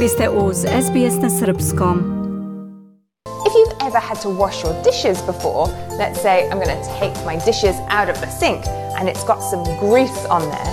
Vi ste uz SBS na Srpskom. If you've ever had to wash your dishes before, let's say I'm going to take my dishes out of the sink and it's got some grease on there,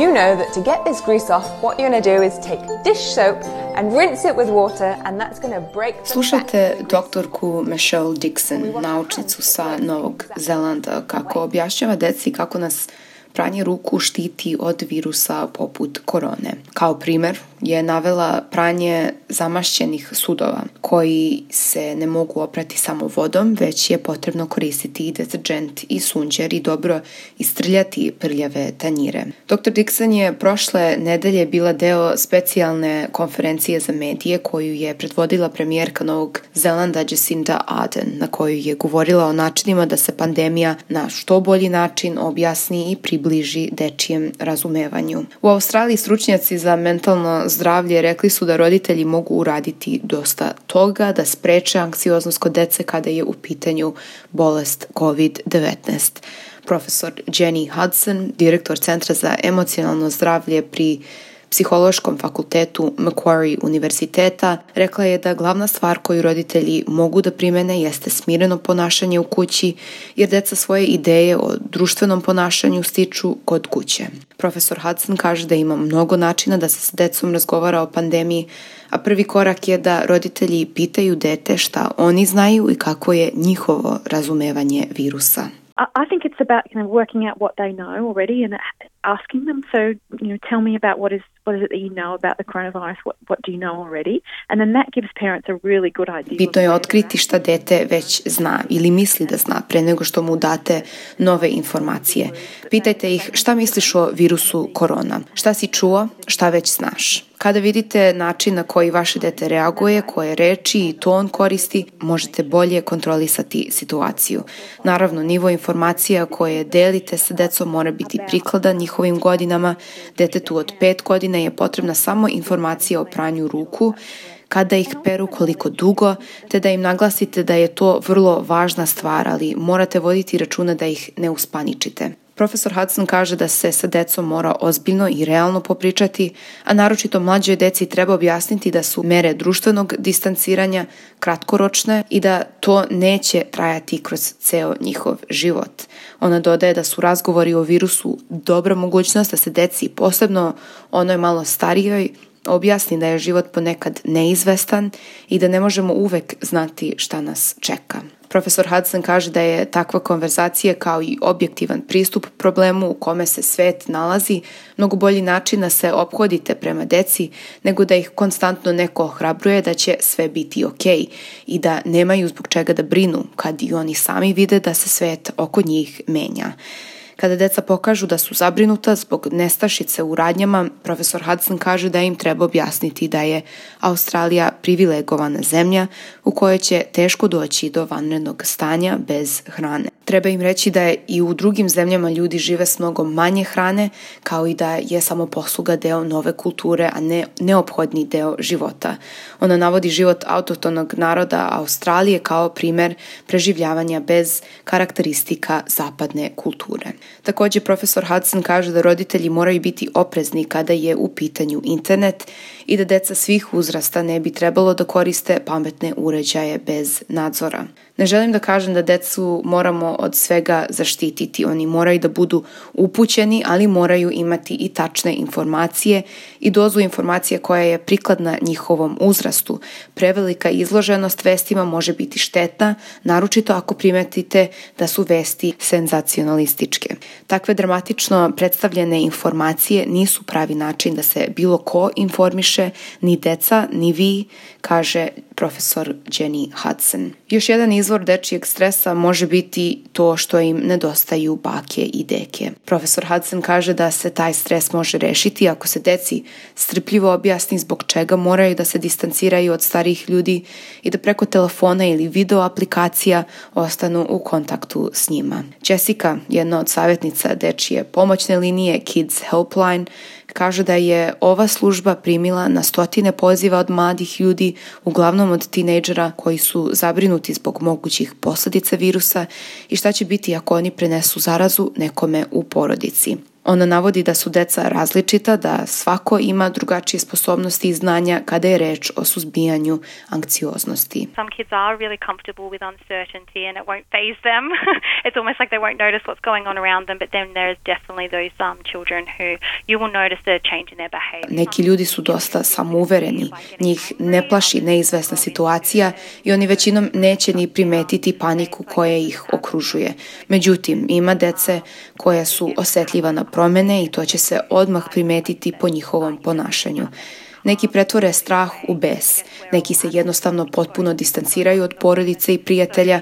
you know that to get this grease off, what you're going to do is take dish soap and rinse it with water and that's going to break the Slušajte doktorku Michelle Dixon, naučnicu sa Novog Zelanda, kako objašnjava deci kako nas pranje ruku štiti od virusa poput korone. Kao primer je navela pranje zamašćenih sudova koji se ne mogu oprati samo vodom, već je potrebno koristiti i deterđent i sunđer i dobro istrljati prljave tanjire. Dr. Dixon je prošle nedelje bila deo specijalne konferencije za medije koju je predvodila premijerka Novog Zelanda Jacinda Ardern, na kojoj je govorila o načinima da se pandemija na što bolji način objasni i približi dečijem razumevanju. U Australiji stručnjaci za mentalno zdravlje rekli su da roditelji mogu uraditi dosta toga da spreče anksioznost kod dece kada je u pitanju bolest COVID-19. Profesor Jenny Hudson, direktor Centra za emocionalno zdravlje pri psihološkom fakultetu Macquarie univerziteta, rekla je da glavna stvar koju roditelji mogu da primene jeste smireno ponašanje u kući, jer deca svoje ideje o društvenom ponašanju stiču kod kuće. Profesor Hudson kaže da ima mnogo načina da se s decom razgovara o pandemiji, a prvi korak je da roditelji pitaju dete šta oni znaju i kako je njihovo razumevanje virusa. I think it's about you know working out what they know already and asking them. So you know, tell me about what is what is it that you know about the coronavirus? What what do you know already? And then that gives parents a really good idea. Bitno je otkriti šta dete već zna ili misli da zna pre nego što mu date nove informacije. Pitajte ih šta misliš o virusu korona? Šta si čuo? Šta već znaš? Kada vidite način na koji vaše dete reaguje, koje reči i ton koristi, možete bolje kontrolisati situaciju. Naravno, nivo informacija koje delite sa decom mora biti prikladan njihovim godinama. Detetu od 5 godina je potrebna samo informacija o pranju ruku, kada ih peru, koliko dugo, te da im naglasite da je to vrlo važna stvar, ali morate voditi računa da ih ne uspaničite. Profesor Hudson kaže da se sa decom mora ozbiljno i realno popričati, a naročito mlađoj deci treba objasniti da su mere društvenog distanciranja kratkoročne i da to neće trajati kroz ceo njihov život. Ona dodaje da su razgovori o virusu dobra mogućnost da se deci, posebno onoj malo starijoj, objasni da je život ponekad neizvestan i da ne možemo uvek znati šta nas čeka. Profesor Hudson kaže da je takva konverzacija kao i objektivan pristup problemu u kome se svet nalazi mnogo bolji način da se ophodite prema deci nego da ih konstantno neko ohrabruje da će sve biti ok i da nemaju zbog čega da brinu kad i oni sami vide da se svet oko njih menja. Kada deca pokažu da su zabrinuta zbog nestašice u radnjama, profesor Hudson kaže da im treba objasniti da je Australija privilegovana zemlja u kojoj će teško doći do vanrednog stanja bez hrane. Treba im reći da je i u drugim zemljama ljudi žive s mnogo manje hrane, kao i da je samo posluga deo nove kulture, a ne neophodni deo života. Ona navodi život autotonog naroda Australije kao primer preživljavanja bez karakteristika zapadne kulture. Takođe, profesor Hudson kaže da roditelji moraju biti oprezni kada je u pitanju internet i da deca svih uzrasta ne bi trebalo da koriste pametne uređaje bez nadzora. Ne želim da kažem da decu moramo od svega zaštititi, oni moraju da budu upućeni, ali moraju imati i tačne informacije i dozu informacija koja je prikladna njihovom uzrastu. Prevelika izloženost vestima može biti štetna, naročito ako primetite da su vesti senzacionalističke. Takve dramatično predstavljene informacije nisu pravi način da se bilo ko informiše, ni deca, ni vi, kaže profesor Jenny Hudson. Još jedan izvor dečijeg stresa može biti to što im nedostaju bake i deke. Profesor Hudson kaže da se taj stres može rešiti ako se deci strpljivo objasni zbog čega moraju da se distanciraju od starih ljudi i da preko telefona ili video aplikacija ostanu u kontaktu s njima. Jessica, jedna od savjetnica dečije pomoćne linije Kids Helpline, kaže da je ova služba primila na stotine poziva od mladih ljudi, uglavnom od tinejdžera koji su zabrinuti zbog mogućih posledica virusa i šta će biti ako oni prenesu zarazu nekome u porodici. Ona navodi da su deca različita, da svako ima drugačije sposobnosti i znanja kada je reč o suzbijanju anksioznosti. Some kids are really comfortable with uncertainty and it won't phase them. it's almost like they won't notice what's going on around them, but then there's definitely those um, children who you will notice a change in their behavior. Neki ljudi su dosta samouvereni, njih ne plaši neizvesna situacija i oni većinom neće ni primetiti paniku koja ih okružuje. Međutim, ima dece koja su osetljiva na promene i to će se odmah primetiti po njihovom ponašanju. Neki pretvore strah u bes, neki se jednostavno potpuno distanciraju od porodice i prijatelja.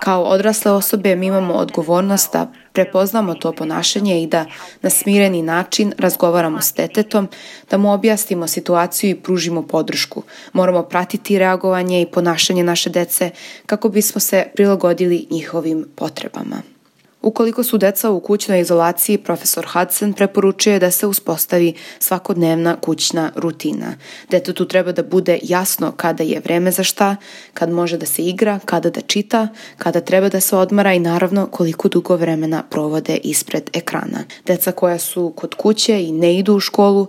Kao odrasle osobe mi imamo odgovornost da prepoznamo to ponašanje i da na smireni način razgovaramo s detetom, da mu objasnimo situaciju i pružimo podršku. Moramo pratiti reagovanje i ponašanje naše dece kako bismo se prilagodili njihovim potrebama. Ukoliko su deca u kućnoj izolaciji, profesor Hudson preporučuje da se uspostavi svakodnevna kućna rutina. Detetu treba da bude jasno kada je vreme za šta, kad može da se igra, kada da čita, kada treba da se odmara i naravno koliko dugo vremena provode ispred ekrana. Deca koja su kod kuće i ne idu u školu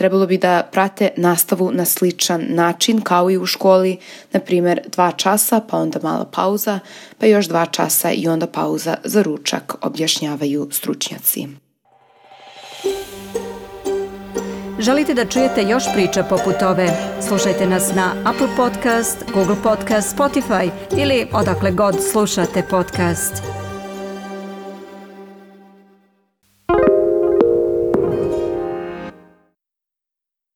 trebalo bi da prate nastavu na sličan način kao i u školi, na primjer dva časa pa onda mala pauza, pa još dva časa i onda pauza za ručak, objašnjavaju stručnjaci. Želite da čujete još priča poput ove? Slušajte nas na Apple Podcast, Google Podcast, Spotify ili odakle god slušate podcast.